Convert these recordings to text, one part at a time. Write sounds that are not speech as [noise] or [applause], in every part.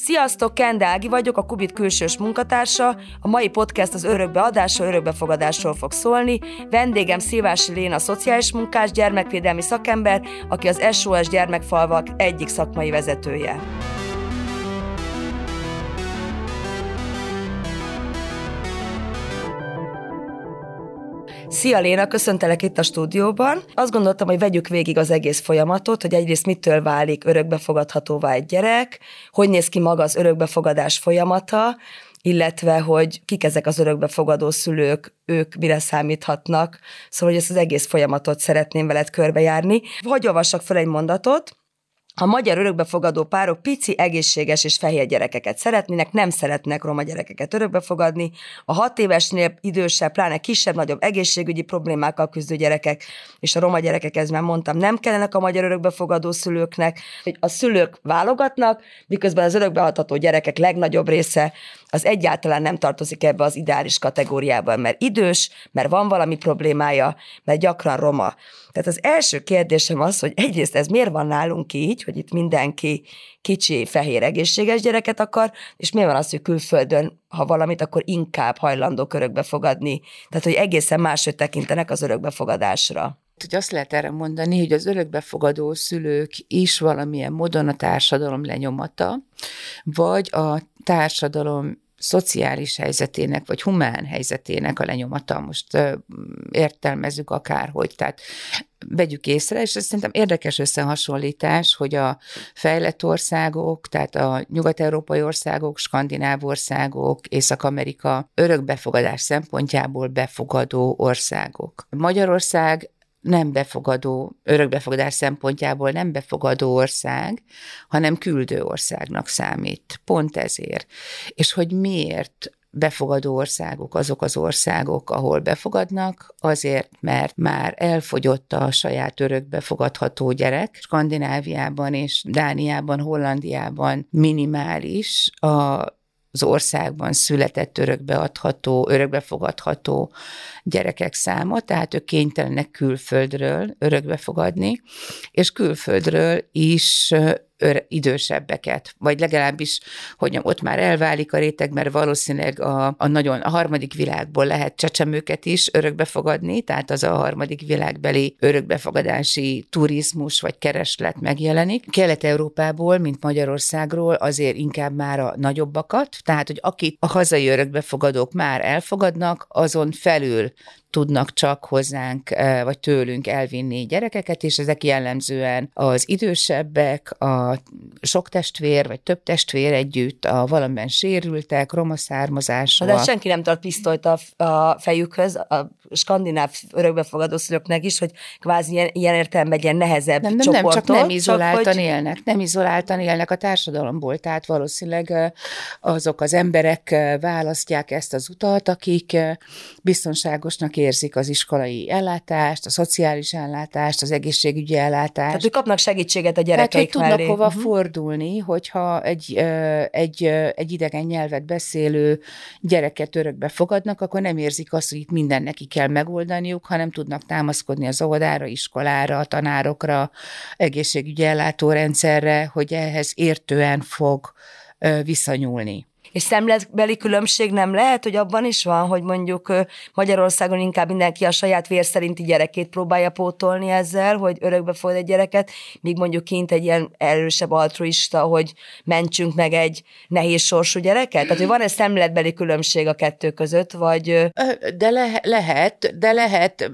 Sziasztok, Kende Ági vagyok, a Kubit külsős munkatársa. A mai podcast az örökbeadásról, örökbefogadásról fog szólni. Vendégem Szilvási Léna, szociális munkás, gyermekvédelmi szakember, aki az SOS gyermekfalvak egyik szakmai vezetője. Szia Léna, köszöntelek itt a stúdióban. Azt gondoltam, hogy vegyük végig az egész folyamatot, hogy egyrészt mitől válik örökbefogadhatóvá egy gyerek, hogy néz ki maga az örökbefogadás folyamata, illetve hogy kik ezek az örökbefogadó szülők, ők mire számíthatnak. Szóval, hogy ezt az egész folyamatot szeretném veled körbejárni. Hogy olvassak fel egy mondatot, a magyar örökbefogadó párok pici, egészséges és fehér gyerekeket szeretnének, nem szeretnek roma gyerekeket örökbefogadni. A hat évesnél idősebb, pláne kisebb-nagyobb egészségügyi problémákkal küzdő gyerekek, és a roma gyerekek, ez már mondtam, nem kellenek a magyar örökbefogadó szülőknek, a szülők válogatnak, miközben az örökbeadható gyerekek legnagyobb része az egyáltalán nem tartozik ebbe az ideális kategóriába, mert idős, mert van valami problémája, mert gyakran roma. Tehát az első kérdésem az, hogy egyrészt ez miért van nálunk így, hogy itt mindenki kicsi, fehér, egészséges gyereket akar, és miért van az, hogy külföldön, ha valamit, akkor inkább hajlandó örökbe fogadni. Tehát, hogy egészen máshogy tekintenek az örökbefogadásra hogy azt lehet erre mondani, hogy az örökbefogadó szülők is valamilyen módon a társadalom lenyomata, vagy a társadalom szociális helyzetének, vagy humán helyzetének a lenyomata, most értelmezzük akárhogy, tehát vegyük észre, és ez szerintem érdekes összehasonlítás, hogy a fejlett országok, tehát a nyugat-európai országok, skandináv országok, Észak-Amerika örökbefogadás szempontjából befogadó országok. Magyarország nem befogadó, örökbefogadás szempontjából nem befogadó ország, hanem küldő országnak számít. Pont ezért. És hogy miért befogadó országok azok az országok, ahol befogadnak, azért, mert már elfogyott a saját örökbefogadható gyerek. Skandináviában és Dániában, Hollandiában minimális a az országban született örökbeadható, örökbefogadható gyerekek száma, tehát ők kénytelenek külföldről örökbefogadni, és külföldről is idősebbeket, vagy legalábbis, hogy ott már elválik a réteg, mert valószínűleg a, a nagyon a harmadik világból lehet csecsemőket is örökbefogadni, tehát az a harmadik világbeli örökbefogadási turizmus vagy kereslet megjelenik. Kelet-Európából, mint Magyarországról azért inkább már a nagyobbakat, tehát hogy akit a hazai örökbefogadók már elfogadnak, azon felül tudnak csak hozzánk, vagy tőlünk elvinni gyerekeket, és ezek jellemzően az idősebbek, a sok testvér, vagy több testvér együtt, a valamiben sérültek, roma származású. De senki nem tart pisztolyt a, a fejükhöz, a skandináv örökbefogadó szülőknek is, hogy kvázi ilyen, ilyen értelemben egy ilyen nehezebb nem, nem, nem, csak nem izoláltan csak, hogy... élnek, nem izoláltan élnek a társadalomból, tehát valószínűleg azok az emberek választják ezt az utat, akik biztonságosnak érzik az iskolai ellátást, a szociális ellátást, az egészségügyi ellátást. Tehát, hogy kapnak segítséget a gyerekeik Tehát, hogy tudnak hova uh-huh. fordulni, hogyha egy, egy, egy idegen nyelvet beszélő gyereket örökbe fogadnak, akkor nem érzik azt, hogy itt minden neki kell megoldaniuk, hanem tudnak támaszkodni az óvodára, iskolára, a tanárokra, egészségügyi ellátórendszerre, hogy ehhez értően fog viszonyulni. És szemletbeli különbség nem lehet, hogy abban is van, hogy mondjuk Magyarországon inkább mindenki a saját vér szerinti gyerekét próbálja pótolni ezzel, hogy örökbe fogad egy gyereket, míg mondjuk kint egy ilyen erősebb altruista, hogy mentsünk meg egy nehéz sorsú gyereket? Tehát, hogy van ez szemletbeli különbség a kettő között, vagy... De le- lehet, de lehet,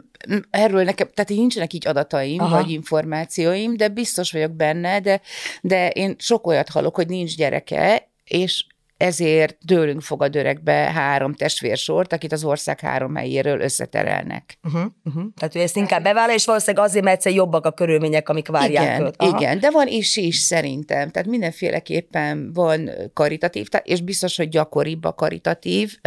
erről nekem, tehát nincsenek így adataim, Aha. vagy információim, de biztos vagyok benne, de, de én sok olyat hallok, hogy nincs gyereke, és ezért tőlünk fogad öregbe három testvérsort, akit az ország három helyéről összeterelnek. Uh-huh, uh-huh. Tehát, hogy ezt inkább bevállal, és valószínűleg azért, mert egyszer jobbak a körülmények, amik várják igen, őt. Aha. Igen, de van is is szerintem. Tehát mindenféleképpen van karitatív, és biztos, hogy gyakoribb a karitatív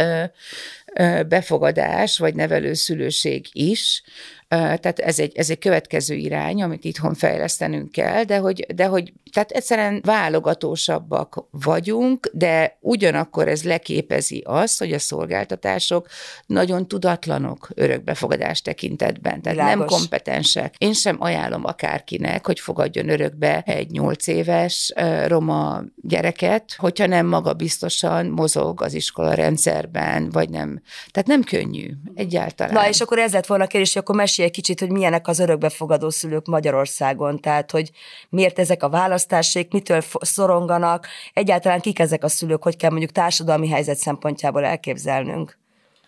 befogadás, vagy nevelőszülőség is, Tehát ez egy, ez egy következő irány, amit itthon fejlesztenünk kell, de hogy, de hogy tehát egyszerűen válogatósabbak vagyunk, de ugyanakkor ez leképezi azt, hogy a szolgáltatások nagyon tudatlanok örökbefogadás tekintetben, tehát Világos. nem kompetensek. Én sem ajánlom akárkinek, hogy fogadjon örökbe egy nyolc éves roma gyereket, hogyha nem maga biztosan mozog az iskola rendszerben, vagy nem. Tehát nem könnyű egyáltalán. Na és akkor ez lett volna a kérdés, hogy akkor mesélj egy kicsit, hogy milyenek az örökbefogadó szülők Magyarországon, tehát hogy miért ezek a választások, mitől szoronganak, egyáltalán kik ezek a szülők, hogy kell mondjuk társadalmi helyzet szempontjából elképzelnünk?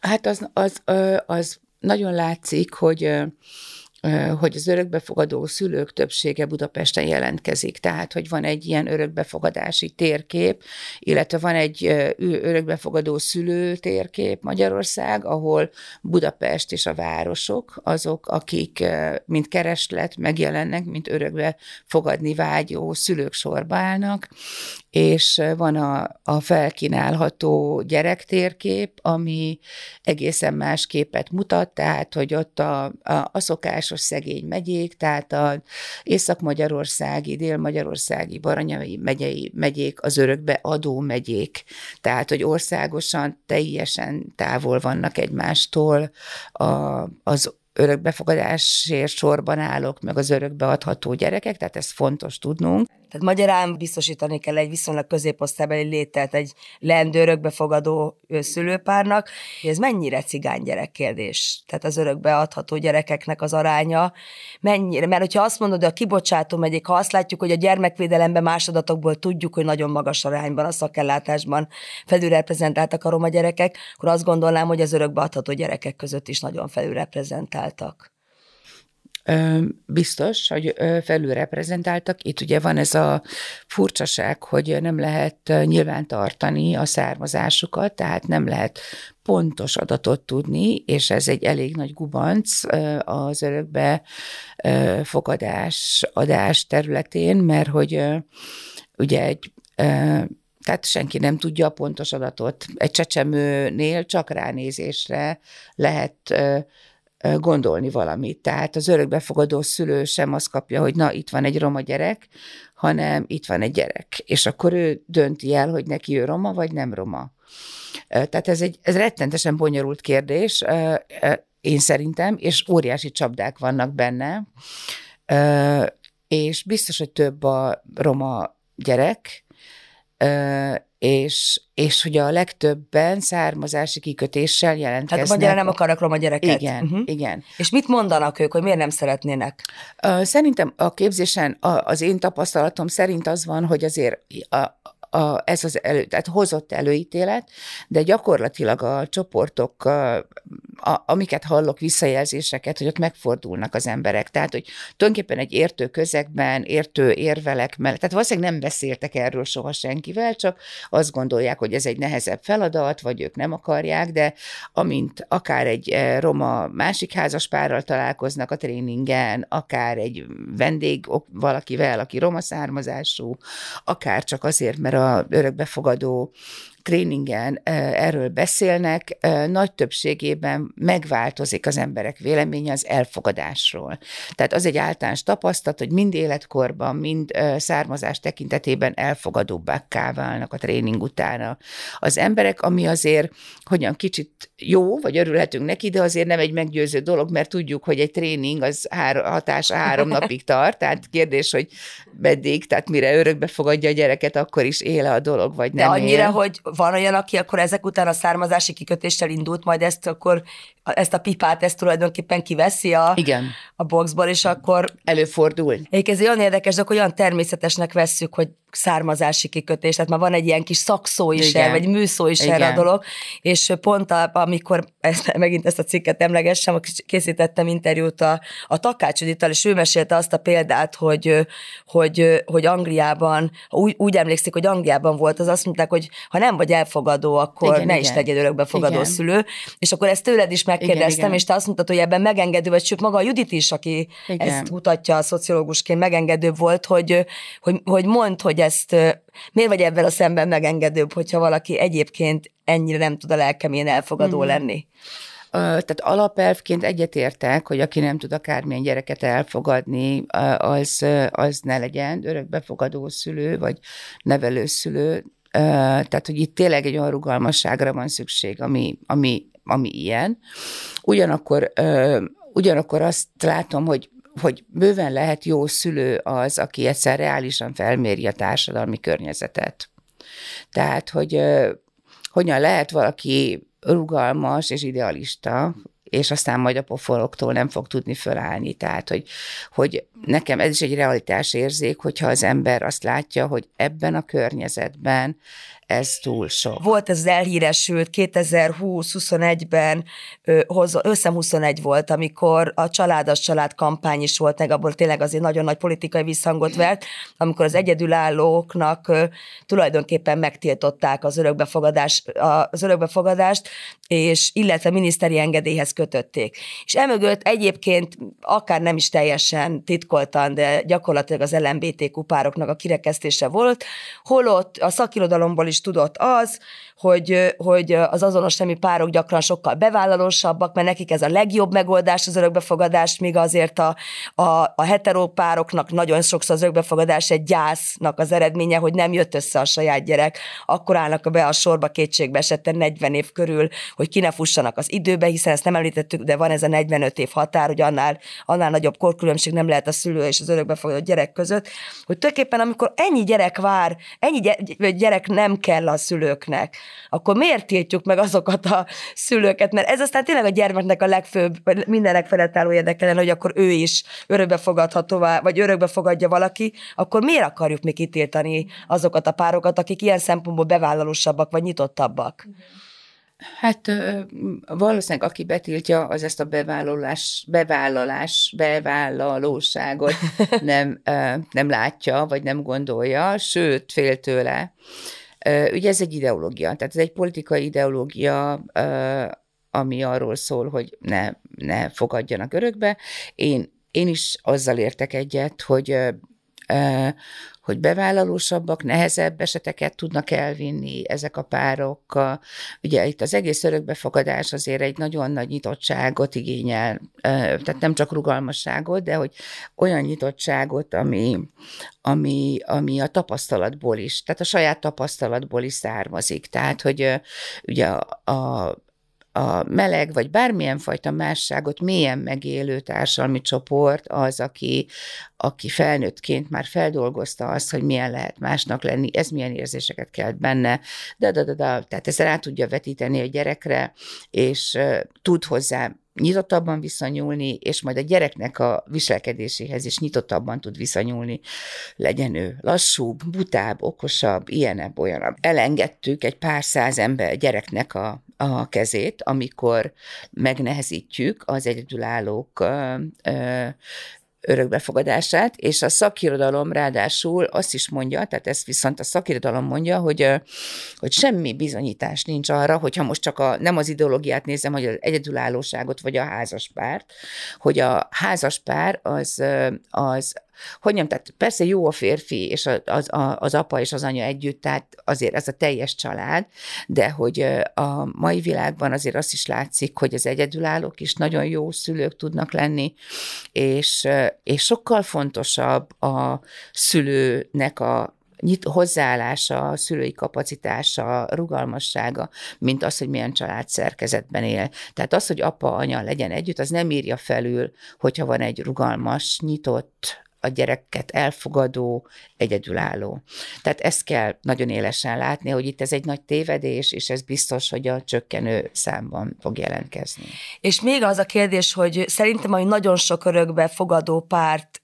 Hát az, az, az nagyon látszik, hogy hogy az örökbefogadó szülők többsége Budapesten jelentkezik. Tehát, hogy van egy ilyen örökbefogadási térkép, illetve van egy örökbefogadó szülő térkép Magyarország, ahol Budapest és a városok azok, akik mint kereslet megjelennek, mint örökbe fogadni vágyó szülők sorba állnak, és van a, a felkínálható gyerektérkép, ami egészen más képet mutat, tehát, hogy ott a, a, a szokásos szegény megyék, tehát a észak-magyarországi, dél-magyarországi, baranyai megyei megyék, az örökbe adó megyék, tehát, hogy országosan teljesen távol vannak egymástól a, az örökbefogadásért sorban állok, meg az örökbeadható gyerekek, tehát ez fontos tudnunk. Tehát magyarán biztosítani kell egy viszonylag középosztálybeli lételt egy leendő örökbefogadó szülőpárnak. Ez mennyire cigány gyerek kérdés? Tehát az örökbeadható gyerekeknek az aránya mennyire? Mert hogyha azt mondod, hogy a kibocsátó megyék, ha azt látjuk, hogy a gyermekvédelemben másodatokból tudjuk, hogy nagyon magas arányban a szakellátásban felülreprezentáltak a roma gyerekek, akkor azt gondolnám, hogy az örökbeadható gyerekek között is nagyon felülreprezentáltak. Biztos, hogy felülreprezentáltak. Itt ugye van ez a furcsaság, hogy nem lehet nyilván tartani a származásukat, tehát nem lehet pontos adatot tudni, és ez egy elég nagy gubanc az örökbe fogadás, adás területén, mert hogy ugye egy tehát senki nem tudja a pontos adatot. Egy csecsemőnél csak ránézésre lehet gondolni valamit. Tehát az örökbefogadó szülő sem azt kapja, hogy na, itt van egy roma gyerek, hanem itt van egy gyerek. És akkor ő dönti el, hogy neki ő roma, vagy nem roma. Tehát ez egy ez rettentesen bonyolult kérdés, én szerintem, és óriási csapdák vannak benne, és biztos, hogy több a roma gyerek, és, és hogy a legtöbben származási kikötéssel jelentkeznek. Hát magyarán nem akarnak roma gyereket. Igen, uh-huh. igen. És mit mondanak ők, hogy miért nem szeretnének? Szerintem a képzésen az én tapasztalatom szerint az van, hogy azért a, a, ez az elő, tehát hozott előítélet, de gyakorlatilag a csoportok, a, amiket hallok, visszajelzéseket, hogy ott megfordulnak az emberek. Tehát, hogy tulajdonképpen egy értő közegben, értő érvelek mellett, tehát valószínűleg nem beszéltek erről soha senkivel, csak azt gondolják, hogy ez egy nehezebb feladat, vagy ők nem akarják, de amint akár egy eh, roma másik házaspárral találkoznak a tréningen, akár egy vendég valakivel, aki roma származású, akár csak azért, mert a örökbefogadó tréningen erről beszélnek, nagy többségében megváltozik az emberek véleménye az elfogadásról. Tehát az egy általános tapasztalat, hogy mind életkorban, mind származás tekintetében elfogadóbbá válnak a tréning utána az emberek, ami azért, hogyan kicsit jó, vagy örülhetünk neki, de azért nem egy meggyőző dolog, mert tudjuk, hogy egy tréning az hár, hatása három [laughs] napig tart, tehát kérdés, hogy meddig, tehát mire örökbe fogadja a gyereket, akkor is éle a dolog, vagy nem De annyira, él. hogy van olyan, aki akkor ezek után a származási kikötéssel indult, majd ezt akkor, ezt a pipát, ezt tulajdonképpen kiveszi a, Igen. a boxból, és akkor... Előfordul. Egyébként ez olyan érdekes, de olyan természetesnek vesszük, hogy származási kikötés, tehát már van egy ilyen kis szakszó is Igen. el, vagy műszó is Igen. erre a dolog, és pont a, amikor ezt, megint ezt a cikket emlegessem, készítettem interjút a, a Takács Edittal, és ő mesélte azt a példát, hogy, hogy, hogy Angliában, úgy, úgy emlékszik, hogy Angliában volt, az azt mondták, hogy ha nem vagy elfogadó, akkor igen, ne igen. is legyél örökbefogadó igen. szülő, és akkor ezt tőled is megkérdeztem, igen, igen. és te azt mondtad, hogy ebben megengedő, vagy sőt maga a Judit is, aki igen. ezt mutatja a szociológusként, megengedő volt, hogy, hogy, hogy mond, hogy ezt miért vagy ebben a szemben megengedőbb, hogyha valaki egyébként ennyire nem tud a lelkemén elfogadó mm. lenni? Tehát alapelvként egyetértek, hogy aki nem tud akármilyen gyereket elfogadni, az, az ne legyen örökbefogadó szülő, vagy nevelőszülő. Tehát, hogy itt tényleg egy olyan rugalmasságra van szükség, ami, ami, ami ilyen. Ugyanakkor, ugyanakkor azt látom, hogy hogy bőven lehet jó szülő az, aki egyszer reálisan felméri a társadalmi környezetet. Tehát, hogy hogyan lehet valaki rugalmas és idealista, és aztán majd a poforoktól nem fog tudni fölállni. Tehát, hogy, hogy nekem ez is egy realitás érzék, hogyha az ember azt látja, hogy ebben a környezetben ez túl sok. Volt ez elhíresült 2020-21-ben, összem 21 volt, amikor a családas család kampány is volt, meg abból tényleg azért nagyon nagy politikai visszhangot vert, amikor az egyedülállóknak tulajdonképpen megtiltották az örökbefogadás, az örökbefogadást, és illetve miniszteri engedélyhez kötötték. És emögött egyébként akár nem is teljesen titkoltan, de gyakorlatilag az LMBTQ pároknak a kirekesztése volt, holott a szakirodalomból is tudott az, hogy, hogy az azonos nemű párok gyakran sokkal bevállalósabbak, mert nekik ez a legjobb megoldás az örökbefogadás, míg azért a, a, a heterópároknak nagyon sokszor az örökbefogadás egy gyásznak az eredménye, hogy nem jött össze a saját gyerek, akkor állnak be a sorba kétségbe esetten 40 év körül, hogy ki ne fussanak az időbe, hiszen ezt nem említettük, de van ez a 45 év határ, hogy annál, annál nagyobb korkülönbség nem lehet a szülő és az örökbefogadó gyerek között, hogy tulajdonképpen amikor ennyi gyerek vár, ennyi gyerek nem kell a szülőknek, akkor miért tiltjuk meg azokat a szülőket? Mert ez aztán tényleg a gyermeknek a legfőbb, vagy mindenek felett álló érdekelen, hogy akkor ő is örökbe fogadhatóvá, vagy örökbe fogadja valaki, akkor miért akarjuk mi kitiltani azokat a párokat, akik ilyen szempontból bevállalósabbak, vagy nyitottabbak? Hát valószínűleg aki betiltja, az ezt a bevállalás, bevállalás, bevállalóságot [laughs] nem, nem látja, vagy nem gondolja, sőt, fél tőle. Ugye ez egy ideológia, tehát ez egy politikai ideológia, ami arról szól, hogy ne, ne fogadjanak örökbe. Én, én is azzal értek egyet, hogy hogy bevállalósabbak, nehezebb eseteket tudnak elvinni ezek a párok. Ugye itt az egész örökbefogadás azért egy nagyon nagy nyitottságot igényel, tehát nem csak rugalmasságot, de hogy olyan nyitottságot, ami, ami, ami a tapasztalatból is, tehát a saját tapasztalatból is származik. Tehát, hogy ugye a, a a meleg, vagy bármilyen fajta másságot mélyen megélő társadalmi csoport az, aki, aki felnőttként már feldolgozta azt, hogy milyen lehet másnak lenni, ez milyen érzéseket kelt benne, de, de, de, de tehát ezt rá tudja vetíteni a gyerekre, és tud hozzá nyitottabban viszonyulni, és majd a gyereknek a viselkedéséhez is nyitottabban tud viszonyulni. Legyen ő lassúbb, butább, okosabb, ilyenebb, olyanabb. Elengedtük egy pár száz ember gyereknek a, a kezét, amikor megnehezítjük az egyedülállók ö, ö, örökbefogadását, és a szakirodalom ráadásul azt is mondja, tehát ezt viszont a szakirodalom mondja, hogy, hogy semmi bizonyítás nincs arra, hogyha most csak a, nem az ideológiát nézem, hogy az egyedülállóságot vagy a házaspárt, hogy a házaspár az, az hogy nem, tehát persze jó a férfi és az, az, az apa és az anya együtt, tehát azért ez a teljes család, de hogy a mai világban azért azt is látszik, hogy az egyedülállók is nagyon jó szülők tudnak lenni, és, és sokkal fontosabb a szülőnek a nyit, hozzáállása, a szülői kapacitása, rugalmassága, mint az, hogy milyen család szerkezetben él. Tehát az, hogy apa, anya legyen együtt, az nem írja felül, hogyha van egy rugalmas, nyitott, a gyereket elfogadó, egyedülálló. Tehát ezt kell nagyon élesen látni, hogy itt ez egy nagy tévedés, és ez biztos, hogy a csökkenő számban fog jelentkezni. És még az a kérdés, hogy szerintem, hogy nagyon sok örökbe fogadó párt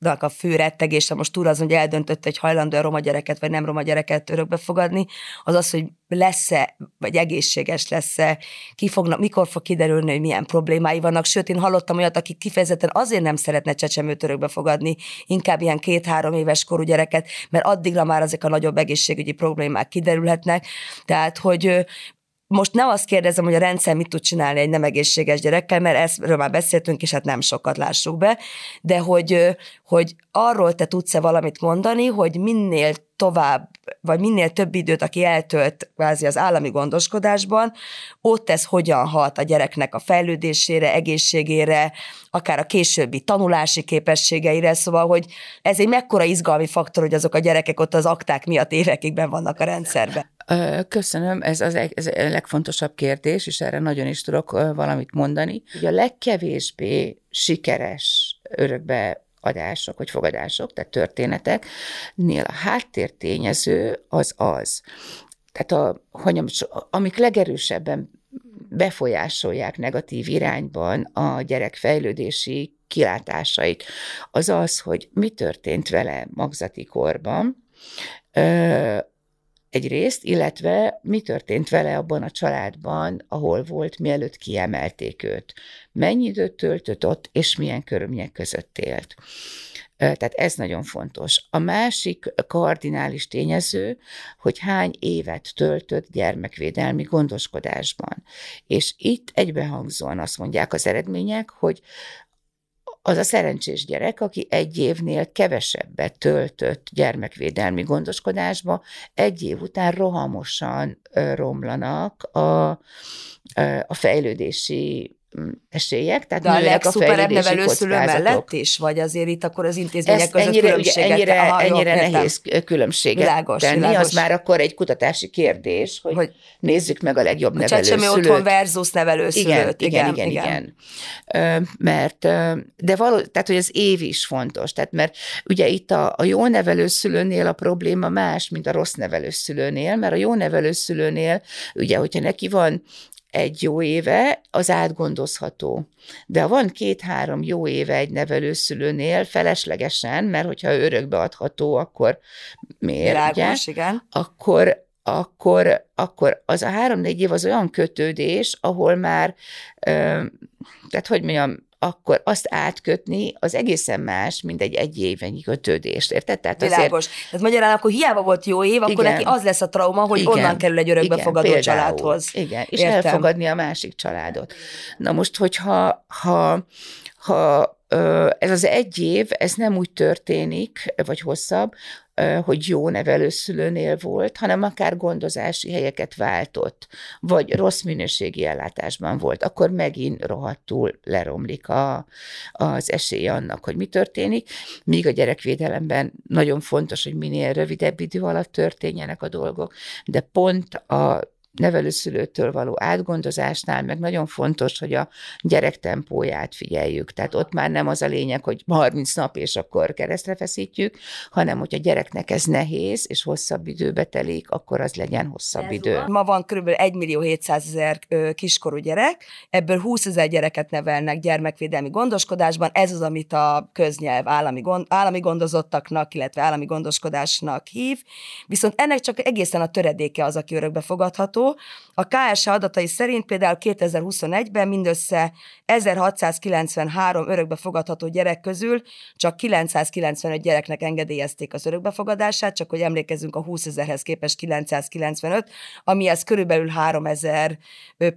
a fő rettegése most túl az, hogy eldöntött, hogy hajlandó a roma gyereket, vagy nem roma gyereket örökbe fogadni, az az, hogy lesz-e, vagy egészséges lesz-e, ki fognak, mikor fog kiderülni, hogy milyen problémái vannak. Sőt, én hallottam olyat, akik kifejezetten azért nem szeretne csecsemőt örökbe fogadni, inkább ilyen két-három éves korú gyereket, mert addigra már ezek a nagyobb egészségügyi problémák kiderülhetnek. Tehát, hogy most nem azt kérdezem, hogy a rendszer mit tud csinálni egy nem egészséges gyerekkel, mert erről már beszéltünk, és hát nem sokat lássuk be, de hogy, hogy arról te tudsz-e valamit mondani, hogy minél tovább, vagy minél több időt, aki eltölt kvázi az állami gondoskodásban, ott ez hogyan hat a gyereknek a fejlődésére, egészségére, akár a későbbi tanulási képességeire, szóval, hogy ez egy mekkora izgalmi faktor, hogy azok a gyerekek ott az akták miatt évekig ben vannak a rendszerben. Köszönöm, ez, az, ez a legfontosabb kérdés, és erre nagyon is tudok valamit mondani. Ugye a legkevésbé sikeres örökbe adások, vagy fogadások, tehát történeteknél a háttértényező az az, tehát a, hogy amik legerősebben befolyásolják negatív irányban a gyerek fejlődési kilátásait, az az, hogy mi történt vele magzati korban, egyrészt, illetve mi történt vele abban a családban, ahol volt, mielőtt kiemelték őt. Mennyi időt töltött ott, és milyen körülmények között élt. Tehát ez nagyon fontos. A másik kardinális tényező, hogy hány évet töltött gyermekvédelmi gondoskodásban. És itt egybehangzóan azt mondják az eredmények, hogy az a szerencsés gyerek, aki egy évnél kevesebbet töltött gyermekvédelmi gondoskodásba, egy év után rohamosan romlanak a, a fejlődési esélyek, tehát De a legszuperebb nevelőszülő mellett is? Vagy azért itt akkor az intézmények Ezt között ennyire, különbséget? ennyire, aha, ennyire jó, nehéz különbséget világos, tenni, világos. az már akkor egy kutatási kérdés, hogy, hogy nézzük meg a legjobb a nevelőszülőt. A otthon versus nevelőszülőt. Igen, igen, igen. igen. igen. Mert, de való, tehát hogy az év is fontos, tehát mert ugye itt a, a jó nevelőszülőnél a probléma más, mint a rossz nevelőszülőnél, mert a jó nevelőszülőnél, ugye, hogyha neki van egy jó éve, az átgondozható. De van két-három jó éve egy nevelőszülőnél, feleslegesen, mert hogyha örökbe adható, akkor miért? Világos, ugye? igen. Akkor, akkor, akkor az a három-négy év az olyan kötődés, ahol már, tehát hogy mondjam, akkor azt átkötni az egészen más, mint egy egy évenyi kötődést, érted? Tehát Világos. Azért... Tehát magyarán akkor hiába volt jó év, akkor igen. neki az lesz a trauma, hogy igen. onnan kerül egy örökbefogadó igen, családhoz. Igen, és Értem. elfogadni a másik családot. Na most, hogyha ha, ha ez az egy év, ez nem úgy történik, vagy hosszabb, hogy jó nevelőszülőnél volt, hanem akár gondozási helyeket váltott, vagy rossz minőségi ellátásban volt, akkor megint rohadtul leromlik a, az esély annak, hogy mi történik, míg a gyerekvédelemben nagyon fontos, hogy minél rövidebb idő alatt történjenek a dolgok, de pont a nevelőszülőtől való átgondozásnál meg nagyon fontos, hogy a gyerek tempóját figyeljük. Tehát ott már nem az a lényeg, hogy 30 nap és akkor keresztre feszítjük, hanem hogy a gyereknek ez nehéz, és hosszabb időbe telik, akkor az legyen hosszabb ez idő. Ma van kb. 1 millió 700 ezer kiskorú gyerek, ebből 20 ezer gyereket nevelnek gyermekvédelmi gondoskodásban, ez az, amit a köznyelv állami, gond, állami gondozottaknak, illetve állami gondoskodásnak hív, viszont ennek csak egészen a töredéke az, aki örökbe fogadható, so A KSH adatai szerint például 2021-ben mindössze 1693 örökbefogadható gyerek közül csak 995 gyereknek engedélyezték az örökbefogadását, csak hogy emlékezzünk a 20 ezerhez képest 995, ami ez körülbelül 3000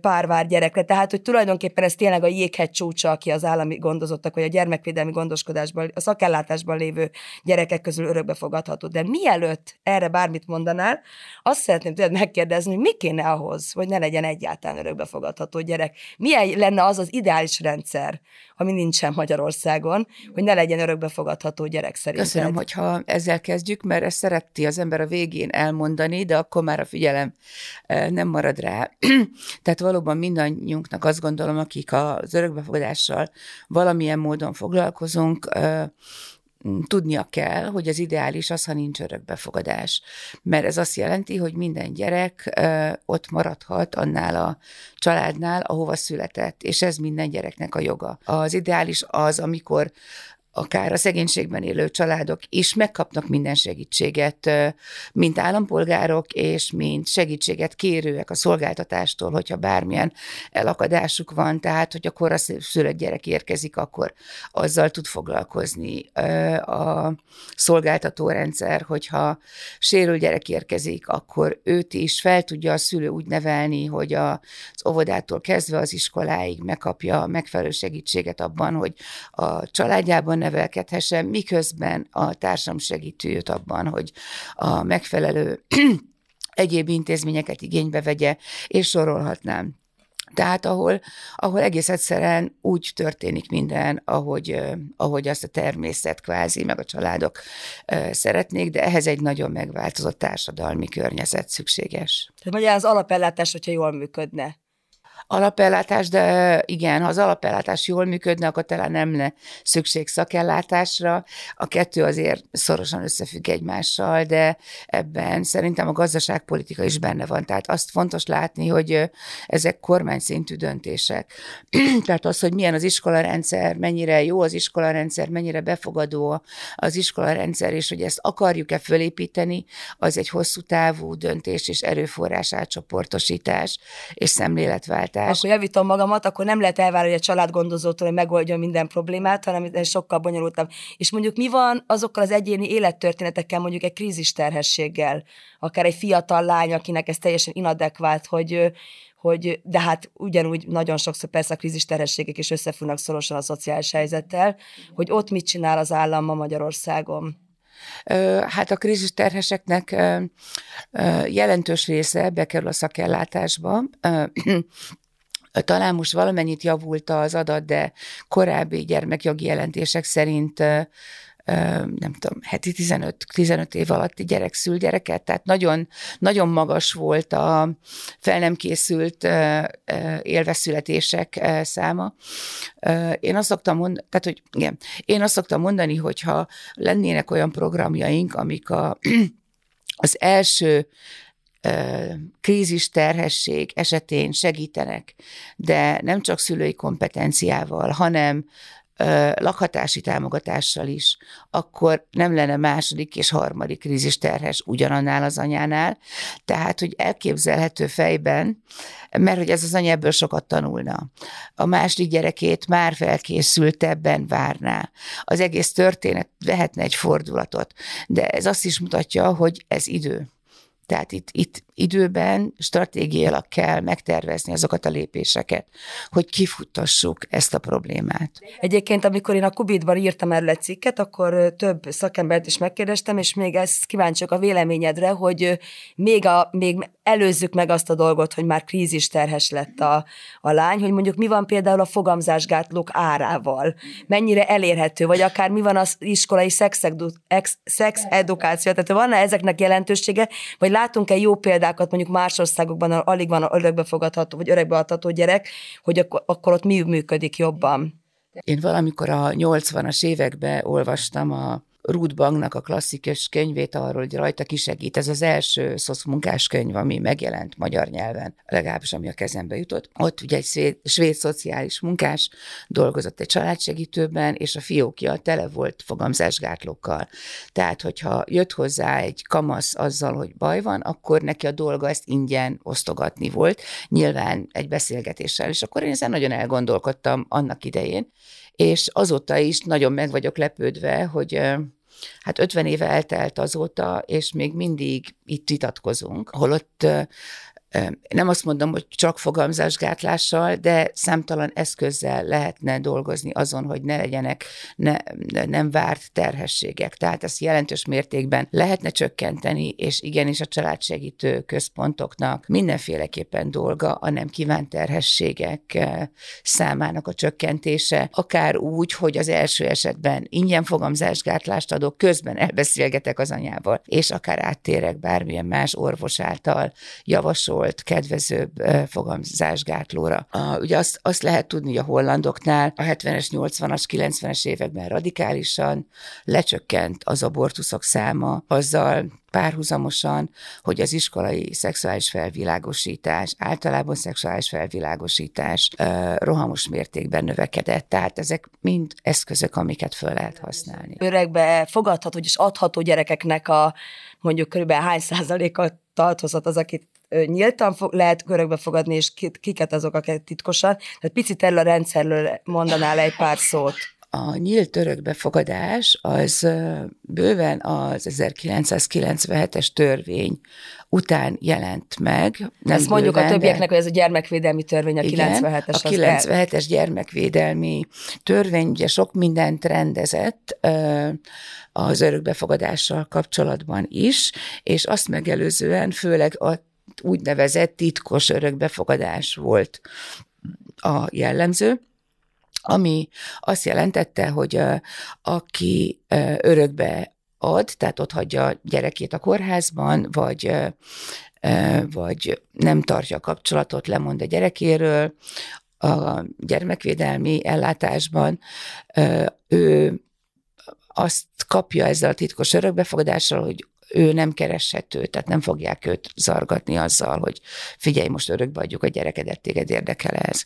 párvár gyerekre. Tehát, hogy tulajdonképpen ez tényleg a jéghegy csúcsa, aki az állami gondozottak, vagy a gyermekvédelmi gondoskodásban, a szakellátásban lévő gyerekek közül örökbefogadható. De mielőtt erre bármit mondanál, azt szeretném tőled megkérdezni, hogy mi kéne ahhoz, hogy ne legyen egyáltalán örökbefogadható gyerek? Milyen lenne az az ideális rendszer, ami nincsen Magyarországon, hogy ne legyen örökbefogadható gyerek szerint? Köszönöm, hogyha ezzel kezdjük, mert ezt szereti az ember a végén elmondani, de akkor már a figyelem eh, nem marad rá. [clears throat] Tehát valóban mindannyiunknak azt gondolom, akik az örökbefogadással valamilyen módon foglalkozunk, eh, tudnia kell, hogy az ideális az, ha nincs örökbefogadás. Mert ez azt jelenti, hogy minden gyerek ott maradhat annál a családnál, ahova született, és ez minden gyereknek a joga. Az ideális az, amikor akár a szegénységben élő családok is megkapnak minden segítséget, mint állampolgárok, és mint segítséget kérőek a szolgáltatástól, hogyha bármilyen elakadásuk van, tehát hogy akkor a szülött gyerek érkezik, akkor azzal tud foglalkozni a szolgáltatórendszer, hogyha sérül gyerek érkezik, akkor őt is fel tudja a szülő úgy nevelni, hogy az óvodától kezdve az iskoláig megkapja megfelelő segítséget abban, hogy a családjában nevelkedhessen, miközben a társam segíti őt abban, hogy a megfelelő [clears throat] egyéb intézményeket igénybe vegye, és sorolhatnám. Tehát ahol, ahol egész egyszerűen úgy történik minden, ahogy, ahogy azt a természet kvázi, meg a családok szeretnék, de ehhez egy nagyon megváltozott társadalmi környezet szükséges. Tehát magyar az alapellátás, hogyha jól működne alapellátás, de igen, ha az alapellátás jól működne, akkor talán nem lenne szükség szakellátásra. A kettő azért szorosan összefügg egymással, de ebben szerintem a gazdaságpolitika is benne van. Tehát azt fontos látni, hogy ezek kormányszintű döntések. [clears throat] Tehát az, hogy milyen az iskolarendszer, mennyire jó az iskolarendszer, mennyire befogadó az iskolarendszer, és hogy ezt akarjuk-e fölépíteni, az egy hosszú távú döntés és erőforrás átcsoportosítás és szemléletváltás megoldás. Akkor javítom magamat, akkor nem lehet elvárni a családgondozótól, hogy megoldjon minden problémát, hanem ez sokkal bonyolultabb. És mondjuk mi van azokkal az egyéni élettörténetekkel, mondjuk egy krízis terhességgel, akár egy fiatal lány, akinek ez teljesen inadekvált, hogy hogy, de hát ugyanúgy nagyon sokszor persze a krízis terhességek is összefüggnek szorosan a szociális helyzettel, hogy ott mit csinál az állam ma Magyarországon. Hát a krízis terheseknek jelentős része bekerül a szakellátásba. Talán most valamennyit javult az adat, de korábbi gyermekjogi jelentések szerint nem tudom, heti 15, 15 év alatti gyerek szül gyereket, tehát nagyon, nagyon magas volt a fel nem készült élveszületések száma. Én azt szoktam mondani, tehát, hogy igen, én azt szoktam mondani, hogyha lennének olyan programjaink, amik a, [clears throat] az első krízis terhesség esetén segítenek, de nem csak szülői kompetenciával, hanem lakhatási támogatással is, akkor nem lenne második és harmadik krízis terhes ugyanannál az anyánál. Tehát, hogy elképzelhető fejben, mert hogy ez az anya ebből sokat tanulna. A második gyerekét már felkészültebben várná. Az egész történet vehetne egy fordulatot, de ez azt is mutatja, hogy ez idő. Tehát itt, itt időben stratégiailag kell megtervezni azokat a lépéseket, hogy kifuttassuk ezt a problémát. Egyébként, amikor én a Kubitban írtam erről egy cikket, akkor több szakembert is megkérdeztem, és még ezt kíváncsiak a véleményedre, hogy még, a, még előzzük meg azt a dolgot, hogy már krízis terhes lett a, a lány, hogy mondjuk mi van például a fogamzásgátlók árával, mennyire elérhető, vagy akár mi van az iskolai szexedukáció, tehát van-e ezeknek jelentősége, vagy látunk-e jó példákat mondjuk más országokban, alig van örökbefogadható, vagy örökbeadható gyerek, hogy akkor, akkor ott mi működik jobban? Én valamikor a 80-as években olvastam a Ruth Bangnak a klasszikus könyvét arról, hogy rajta kisegít. Ez az első szocmunkás könyv, ami megjelent magyar nyelven, legalábbis ami a kezembe jutott. Ott ugye egy svéd, svéd szociális munkás dolgozott egy családsegítőben, és a fiókja tele volt fogamzásgátlókkal. Tehát, hogyha jött hozzá egy kamasz azzal, hogy baj van, akkor neki a dolga ezt ingyen osztogatni volt, nyilván egy beszélgetéssel, és akkor én ezen nagyon elgondolkodtam annak idején, és azóta is nagyon meg vagyok lepődve, hogy hát 50 éve eltelt azóta, és még mindig itt vitatkozunk, holott nem azt mondom, hogy csak fogamzásgátlással, de számtalan eszközzel lehetne dolgozni azon, hogy ne legyenek ne, nem várt terhességek. Tehát ezt jelentős mértékben lehetne csökkenteni, és igenis a családsegítő központoknak mindenféleképpen dolga a nem kívánt terhességek számának a csökkentése, akár úgy, hogy az első esetben ingyen fogamzásgátlást adok, közben elbeszélgetek az anyával, és akár áttérek bármilyen más orvos által javasol javasolt kedvezőbb fogamzásgátlóra. A, ugye azt, azt lehet tudni, hogy a hollandoknál a 70-es, 80-as, 90-es években radikálisan lecsökkent az abortuszok száma, azzal párhuzamosan, hogy az iskolai szexuális felvilágosítás, általában szexuális felvilágosítás rohamos mértékben növekedett. Tehát ezek mind eszközök, amiket föl lehet használni. Öregbe fogadható és adható gyerekeknek a mondjuk körülbelül hány százaléka tartozott az, akit nyíltan fog, lehet körökbe fogadni, és kiket azok, akik titkosan. Tehát picit erről a rendszerről mondanál egy pár szót a nyílt örökbefogadás az bőven az 1997-es törvény után jelent meg. Nem Ezt mondjuk bőven, a többieknek, hogy ez a gyermekvédelmi törvény, a 97-es. A 97-es gyermekvédelmi törvény ugye sok mindent rendezett az örökbefogadással kapcsolatban is, és azt megelőzően főleg a úgynevezett titkos örökbefogadás volt a jellemző ami azt jelentette, hogy aki örökbe ad, tehát ott hagyja gyerekét a kórházban, vagy vagy nem tartja a kapcsolatot, lemond a gyerekéről, a gyermekvédelmi ellátásban, ő azt kapja ezzel a titkos örökbefogadással, hogy ő nem kereshető, tehát nem fogják őt zargatni azzal, hogy figyelj, most örökbe adjuk a gyerekedet, téged érdekel ez.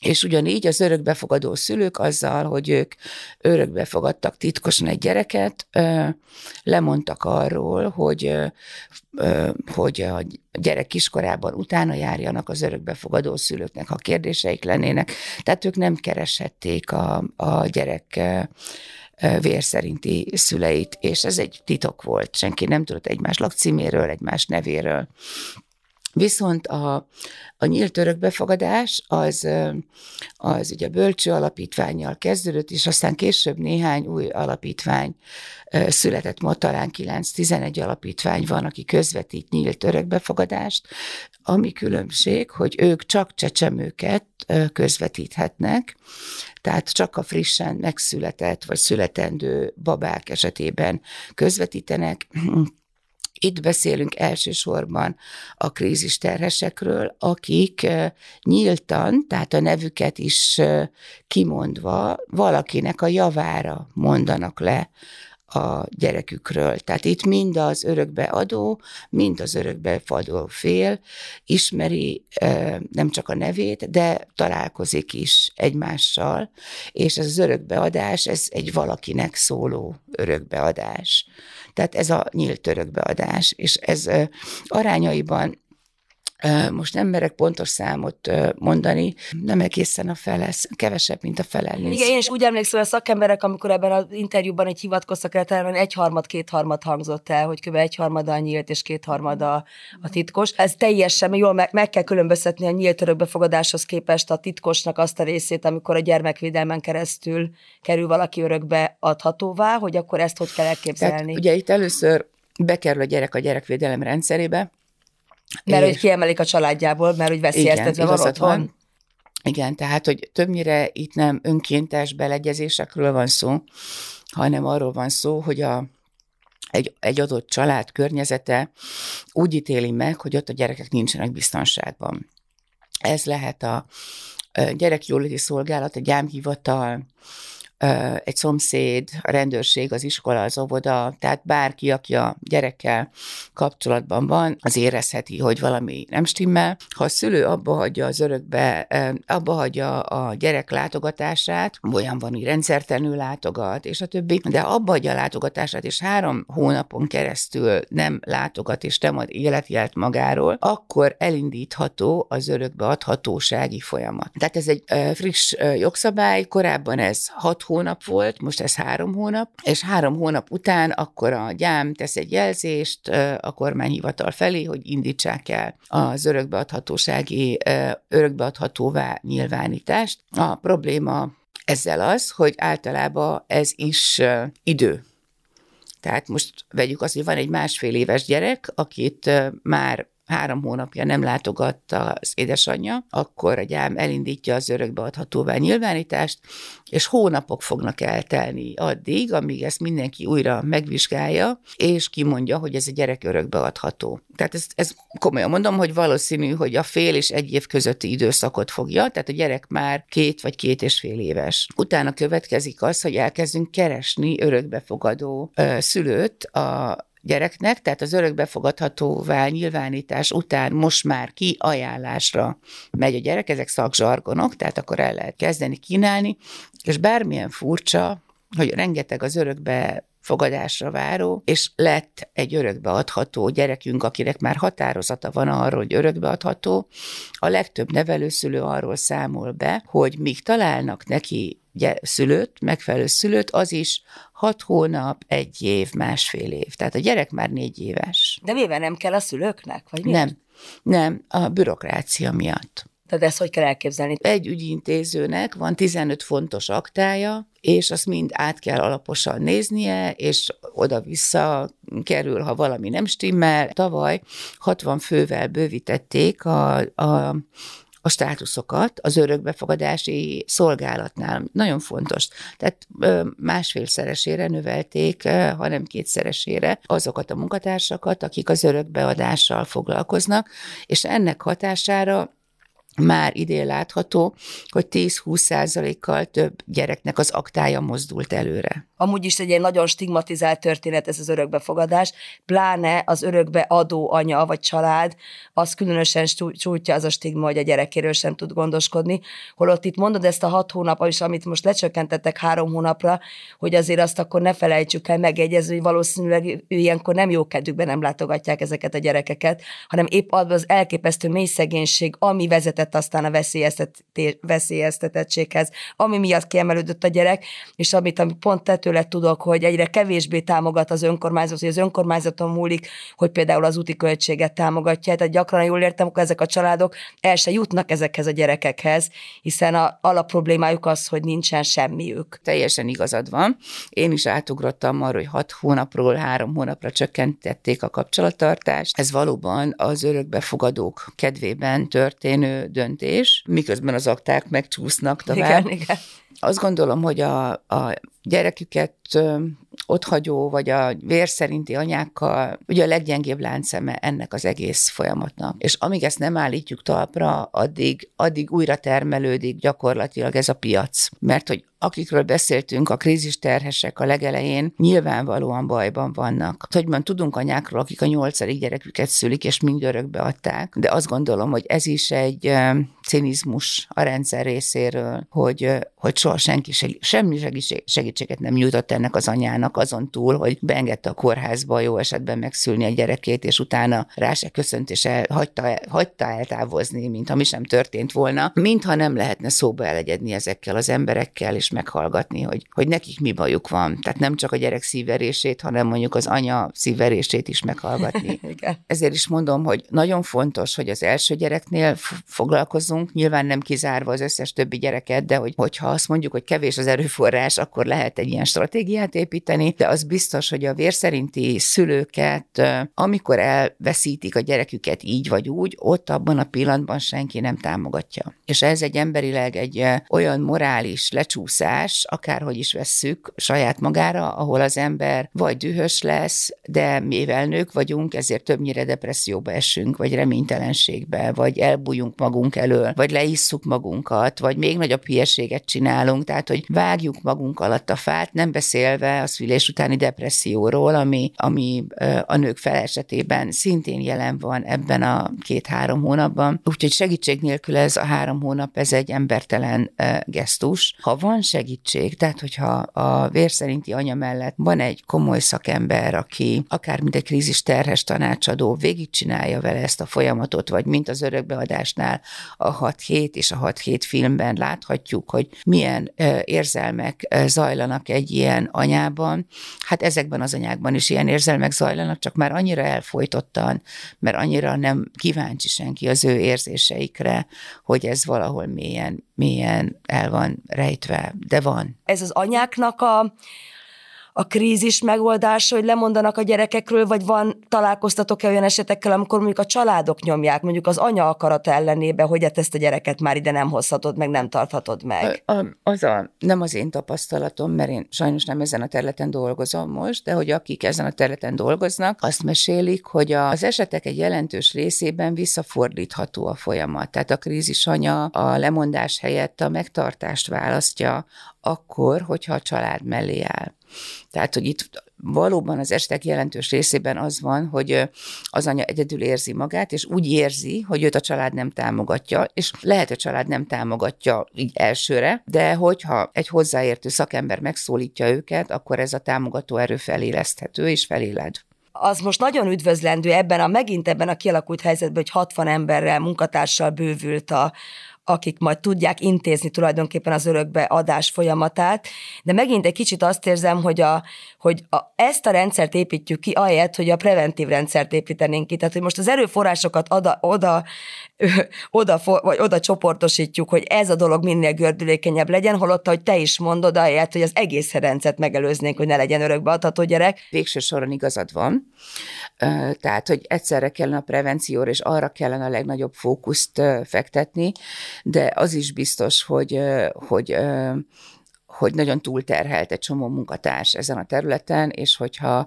És ugyanígy az örökbefogadó szülők azzal, hogy ők örökbefogadtak titkosan egy gyereket, lemondtak arról, hogy, hogy a gyerek kiskorában utána járjanak az örökbefogadó szülőknek, ha kérdéseik lennének. Tehát ők nem kereshették a, a gyerek vér szüleit, és ez egy titok volt. Senki nem tudott egymás lakcíméről, egymás nevéről. Viszont a, a nyílt örökbefogadás az, az ugye a bölcső alapítványjal kezdődött, és aztán később néhány új alapítvány született, ma talán 9-11 alapítvány van, aki közvetít nyílt örökbefogadást, ami különbség, hogy ők csak csecsemőket közvetíthetnek, tehát csak a frissen megszületett vagy születendő babák esetében közvetítenek, itt beszélünk elsősorban a krízis terhesekről, akik nyíltan, tehát a nevüket is kimondva valakinek a javára mondanak le a gyerekükről. Tehát itt mind az örökbeadó, mind az örökbeadó fél ismeri nem csak a nevét, de találkozik is egymással, és ez az örökbeadás, ez egy valakinek szóló örökbeadás. Tehát ez a nyílt örökbeadás, és ez arányaiban most nem merek pontos számot mondani, nem egészen a fele, kevesebb, mint a fele. Igen, én is úgy emlékszem, a szakemberek, amikor ebben az interjúban egy hivatkoztak el, talán egyharmad, kétharmad hangzott el, hogy kb. egyharmada nyílt és kétharmada a titkos. Ez teljesen jól meg, meg kell különböztetni a nyílt örökbefogadáshoz képest a titkosnak azt a részét, amikor a gyermekvédelmen keresztül kerül valaki örökbe adhatóvá, hogy akkor ezt hogy kell elképzelni. Tehát, ugye itt először bekerül a gyerek a gyerekvédelem rendszerébe, mert és... hogy kiemelik a családjából, mert hogy veszélyeztetve van otthon. Van. Igen, tehát, hogy többnyire itt nem önkéntes beleegyezésekről van szó, hanem arról van szó, hogy a, egy, egy adott család környezete úgy ítéli meg, hogy ott a gyerekek nincsenek biztonságban. Ez lehet a gyerekjóléti szolgálat, a gyámhivatal, egy szomszéd, a rendőrség, az iskola, az óvoda, tehát bárki, aki a gyerekkel kapcsolatban van, az érezheti, hogy valami nem stimmel. Ha a szülő abba hagyja az örökbe, abba hagyja a gyerek látogatását, olyan van, hogy rendszertelenül látogat, és a többi, de abba hagyja a látogatását, és három hónapon keresztül nem látogat, és nem ad életjelt magáról, akkor elindítható az örökbe adhatósági folyamat. Tehát ez egy friss jogszabály, korábban ez hat hónap volt, most ez három hónap, és három hónap után akkor a gyám tesz egy jelzést a kormányhivatal felé, hogy indítsák el az örökbeadhatósági, örökbeadhatóvá nyilvánítást. A probléma ezzel az, hogy általában ez is idő. Tehát most vegyük azt, hogy van egy másfél éves gyerek, akit már három hónapja nem látogatta az édesanyja, akkor a gyám elindítja az örökbeadhatóvá nyilvánítást, és hónapok fognak eltelni addig, amíg ezt mindenki újra megvizsgálja, és kimondja, hogy ez a gyerek örökbeadható. Tehát ez, ez komolyan mondom, hogy valószínű, hogy a fél és egy év közötti időszakot fogja, tehát a gyerek már két vagy két és fél éves. Utána következik az, hogy elkezdünk keresni örökbefogadó ö, szülőt a gyereknek, tehát az örökbefogadhatóvá nyilvánítás után most már ki ajánlásra megy a gyerek, ezek szakzsargonok, tehát akkor el lehet kezdeni kínálni, és bármilyen furcsa, hogy rengeteg az örökbe fogadásra váró, és lett egy örökbeadható gyerekünk, akinek már határozata van arról, hogy örökbeadható. A legtöbb nevelőszülő arról számol be, hogy míg találnak neki szülőt, megfelelő szülőt, az is hat hónap, egy év, másfél év. Tehát a gyerek már négy éves. De mivel nem kell a szülőknek? Vagy miért? Nem, nem, a bürokrácia miatt. Tehát ezt hogy kell elképzelni? Egy ügyintézőnek van 15 fontos aktája, és azt mind át kell alaposan néznie, és oda-vissza kerül, ha valami nem stimmel. Tavaly 60 fővel bővítették a, a a státuszokat az örökbefogadási szolgálatnál. Nagyon fontos. Tehát másfélszeresére növelték, hanem kétszeresére azokat a munkatársakat, akik az örökbeadással foglalkoznak, és ennek hatására már idén látható, hogy 10-20 százalékkal több gyereknek az aktája mozdult előre. Amúgy is egy ilyen nagyon stigmatizált történet ez az örökbefogadás, pláne az örökbe adó anya vagy család, az különösen csújtja az a stigma, hogy a gyerekéről sem tud gondoskodni, holott itt mondod ezt a hat hónap, és amit most lecsökkentettek három hónapra, hogy azért azt akkor ne felejtsük el megegyezni, hogy valószínűleg ilyenkor nem jó kedvükben nem látogatják ezeket a gyerekeket, hanem épp az elképesztő mély szegénység, ami vezetett vezetett aztán a veszélyeztetettséghez, ami miatt kiemelődött a gyerek, és amit, amit pont tetőle tudok, hogy egyre kevésbé támogat az önkormányzat, hogy az önkormányzaton múlik, hogy például az úti költséget támogatja. Tehát gyakran jól értem, akkor ezek a családok el se jutnak ezekhez a gyerekekhez, hiszen a alapproblémájuk az, hogy nincsen semmiük. Teljesen igazad van. Én is átugrottam arra, hogy hat hónapról három hónapra csökkentették a kapcsolattartást. Ez valóban az örökbefogadók kedvében történő döntés, miközben az akták megcsúsznak tovább. Igen, igen. Azt gondolom, hogy a, a gyereküket otthagyó, vagy a vér szerinti anyákkal, ugye a leggyengébb lánceme ennek az egész folyamatnak. És amíg ezt nem állítjuk talpra, addig, addig újra termelődik gyakorlatilag ez a piac. Mert hogy akikről beszéltünk, a krízis terhesek a legelején nyilvánvalóan bajban vannak. Hogy van, tudunk anyákról, akik a nyolcadik gyereküket szülik, és mind örökbe adták, de azt gondolom, hogy ez is egy cinizmus a rendszer részéről, hogy, hogy soha senki seg, semmi segítséget nem nyújtott ennek az anyának azon túl, hogy beengedte a kórházba jó esetben megszülni a gyerekét, és utána rá se köszönt, és el, hagyta, hagyta eltávozni, mintha mi sem történt volna, mintha nem lehetne szóba elegyedni ezekkel az emberekkel, és meghallgatni, hogy, hogy nekik mi bajuk van. Tehát nem csak a gyerek szívverését, hanem mondjuk az anya szívverését is meghallgatni. [laughs] Ezért is mondom, hogy nagyon fontos, hogy az első gyereknél foglalkozunk, nyilván nem kizárva az összes többi gyereket, de hogy, hogyha azt mondjuk, hogy kevés az erőforrás, akkor lehet egy ilyen stratégiát építeni, de az biztos, hogy a vérszerinti szülőket, amikor elveszítik a gyereküket így vagy úgy, ott abban a pillanatban senki nem támogatja. És ez egy emberileg egy olyan morális lecsúszás, akárhogy is vesszük saját magára, ahol az ember vagy dühös lesz, de mivel nők vagyunk, ezért többnyire depresszióba esünk, vagy reménytelenségbe, vagy elbújunk magunk elől, vagy leisszuk magunkat, vagy még nagyobb hülyeséget csinálunk, tehát hogy vágjuk magunk alatt a fát, nem beszélve a szülés utáni depresszióról, ami, ami a nők fel esetében szintén jelen van ebben a két-három hónapban. Úgyhogy segítség nélkül ez a három hónap, ez egy embertelen gesztus. Ha van segítség, tehát hogyha a vérszerinti anya mellett van egy komoly szakember, aki akár mint egy krízis terhes tanácsadó végigcsinálja vele ezt a folyamatot, vagy mint az örökbeadásnál a 6-7 és a 6-7 filmben láthatjuk, hogy milyen érzelmek zajlanak egy ilyen anyában, hát ezekben az anyákban is ilyen érzelmek zajlanak, csak már annyira elfolytottan, mert annyira nem kíváncsi senki az ő érzéseikre, hogy ez valahol mélyen, mélyen el van rejtve, de van. Ez az anyáknak a, a krízis megoldása, hogy lemondanak a gyerekekről, vagy van, találkoztatok-e olyan esetekkel, amikor mondjuk a családok nyomják, mondjuk az anya akarata ellenébe, hogy hát ezt a gyereket már ide nem hozhatod, meg nem tarthatod meg? A, az a, nem az én tapasztalatom, mert én sajnos nem ezen a területen dolgozom most, de hogy akik ezen a területen dolgoznak, azt mesélik, hogy az esetek egy jelentős részében visszafordítható a folyamat. Tehát a krízis anya a lemondás helyett a megtartást választja, akkor, hogyha a család mellé áll. Tehát, hogy itt valóban az estek jelentős részében az van, hogy az anya egyedül érzi magát, és úgy érzi, hogy őt a család nem támogatja, és lehet, hogy a család nem támogatja így elsőre, de hogyha egy hozzáértő szakember megszólítja őket, akkor ez a támogató erő feléleszthető és feléled. Az most nagyon üdvözlendő ebben a megint ebben a kialakult helyzetben, hogy 60 emberrel, munkatársal bővült a, akik majd tudják intézni tulajdonképpen az örökbe adás folyamatát, de megint egy kicsit azt érzem, hogy, a, hogy a, ezt a rendszert építjük ki, ahelyett, hogy a preventív rendszert építenénk ki. Tehát, hogy most az erőforrásokat oda, oda, oda, vagy oda csoportosítjuk, hogy ez a dolog minél gördülékenyebb legyen, holott, hogy te is mondod, ahelyett, hogy az egész rendszert megelőznénk, hogy ne legyen örökbe adható gyerek. Végső soron igazad van. Tehát, hogy egyszerre kellene a prevencióra, és arra kellene a legnagyobb fókuszt fektetni, de az is biztos, hogy, hogy hogy nagyon túlterhelt egy csomó munkatárs ezen a területen, és hogyha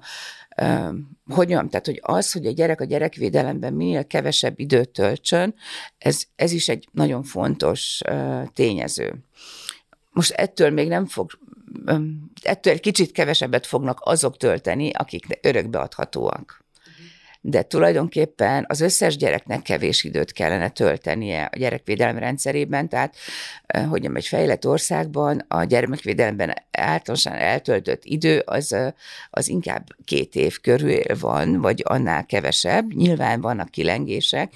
hogy mondjam, tehát hogy az, hogy a gyerek a gyerekvédelemben minél kevesebb időt töltsön, ez, ez is egy nagyon fontos tényező. Most ettől még nem fog, ettől egy kicsit kevesebbet fognak azok tölteni, akik örökbeadhatóak de tulajdonképpen az összes gyereknek kevés időt kellene töltenie a gyerekvédelem rendszerében, tehát hogy egy fejlett országban a gyermekvédelemben általánosan eltöltött idő az, az inkább két év körül van, vagy annál kevesebb. Nyilván vannak kilengések,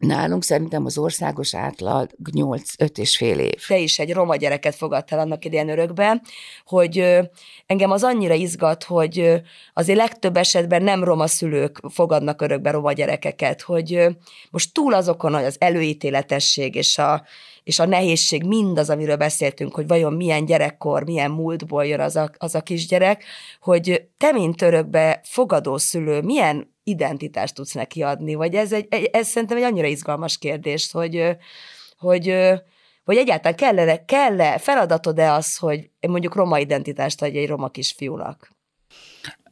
Nálunk szerintem az országos átlag 8-5 és fél év. Te is egy roma gyereket fogadtál annak idején örökbe, hogy engem az annyira izgat, hogy azért legtöbb esetben nem roma szülők fogadnak örökbe roma gyerekeket, hogy most túl azokon, hogy az előítéletesség és a, és a nehézség mindaz, amiről beszéltünk, hogy vajon milyen gyerekkor, milyen múltból jön az a, az a kisgyerek, hogy te, mint örökbe fogadó szülő, milyen identitást tudsz neki adni, vagy ez, egy, ez szerintem egy annyira izgalmas kérdés, hogy, hogy, hogy egyáltalán kell-e, kell-e feladatod-e az, hogy mondjuk roma identitást adj egy roma kisfiúnak?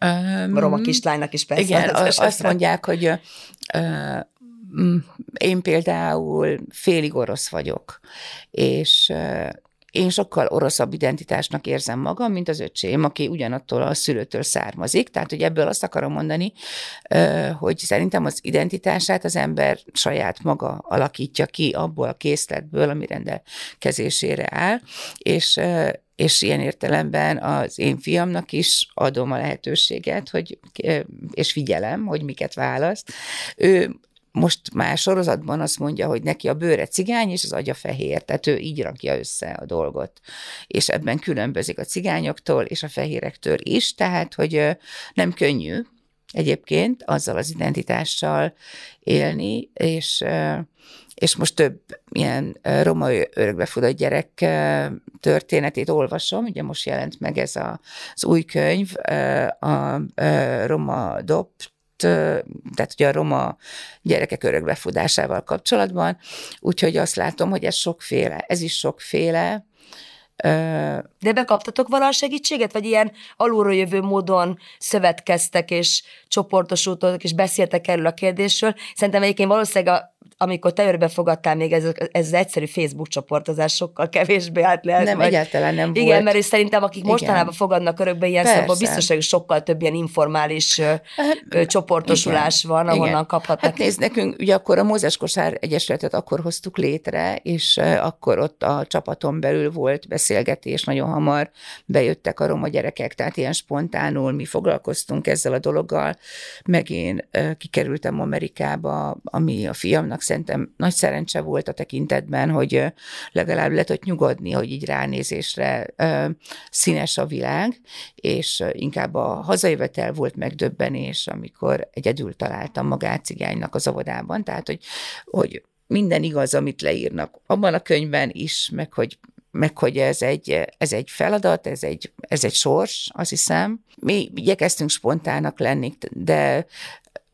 Um, roma kislánynak is persze. Igen, az azt mondják, hogy uh, én például félig orosz vagyok, és én sokkal oroszabb identitásnak érzem magam, mint az öcsém, aki ugyanattól a szülőtől származik. Tehát, hogy ebből azt akarom mondani, hogy szerintem az identitását az ember saját maga alakítja ki abból a készletből, ami rendelkezésére áll, és és ilyen értelemben az én fiamnak is adom a lehetőséget, hogy, és figyelem, hogy miket választ. Ő most már sorozatban azt mondja, hogy neki a bőre cigány, és az agya fehér, tehát ő így rakja össze a dolgot. És ebben különbözik a cigányoktól és a fehérektől is, tehát, hogy nem könnyű egyébként azzal az identitással élni, és, és most több ilyen roma örökbefogadott gyerek történetét olvasom, ugye most jelent meg ez a, az új könyv, a Roma Dop tehát ugye a roma gyerekek örökbefudásával kapcsolatban, úgyhogy azt látom, hogy ez sokféle, ez is sokféle, de bekaptatok valaha segítséget, vagy ilyen alulról jövő módon szövetkeztek, és csoportosultatok, és beszéltek erről a kérdésről. Szerintem egyébként valószínűleg a amikor te örbe fogadtál, még ez, ez az egyszerű Facebook csoportozás sokkal kevésbé állt le. Nem, vagy, egyáltalán nem igen, volt. mert szerintem akik Igen. mostanában fogadnak örökbe ilyen szempontból, biztos, hogy sokkal több ilyen informális hát, csoportosulás igen, van, ahonnan igen. kaphatnak. Hát nézd, nekünk ugye akkor a Mózes Kosár Egyesületet akkor hoztuk létre, és akkor ott a csapaton belül volt beszélgetés, nagyon hamar bejöttek a roma gyerekek, tehát ilyen spontánul mi foglalkoztunk ezzel a dologgal, meg én kikerültem Amerikába, ami a fiamnak szerintem nagy szerencse volt a tekintetben, hogy legalább le tudott nyugodni, hogy így ránézésre színes a világ, és inkább a hazajövetel volt megdöbbenés, amikor egyedül találtam magát cigánynak az óvodában, tehát hogy, hogy minden igaz, amit leírnak abban a könyvben is, meg hogy meg hogy ez egy, ez egy feladat, ez egy, ez egy sors, azt hiszem. Mi igyekeztünk spontának lenni, de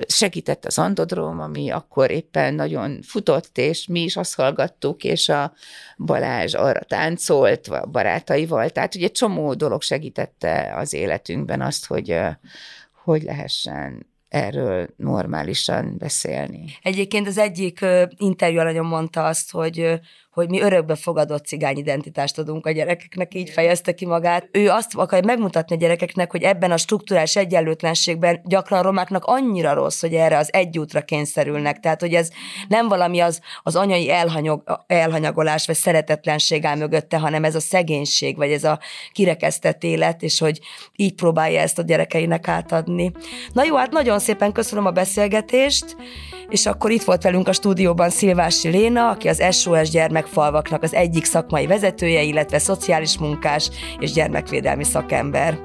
segített az Andodrom, ami akkor éppen nagyon futott, és mi is azt hallgattuk, és a Balázs arra táncolt a barátaival. Tehát ugye csomó dolog segítette az életünkben azt, hogy, hogy lehessen erről normálisan beszélni. Egyébként az egyik interjú alanyom mondta azt, hogy hogy mi örökbe fogadott cigány identitást adunk a gyerekeknek, így fejezte ki magát. Ő azt akarja megmutatni a gyerekeknek, hogy ebben a struktúrás egyenlőtlenségben gyakran a romáknak annyira rossz, hogy erre az egy útra kényszerülnek. Tehát, hogy ez nem valami az, az anyai elhanyag, elhanyagolás vagy szeretetlenség áll mögötte, hanem ez a szegénység, vagy ez a kirekesztett élet, és hogy így próbálja ezt a gyerekeinek átadni. Na jó, hát nagyon szépen köszönöm a beszélgetést, és akkor itt volt velünk a stúdióban Szilvási Léna, aki az SOS gyermekfalvaknak az egyik szakmai vezetője, illetve szociális munkás és gyermekvédelmi szakember.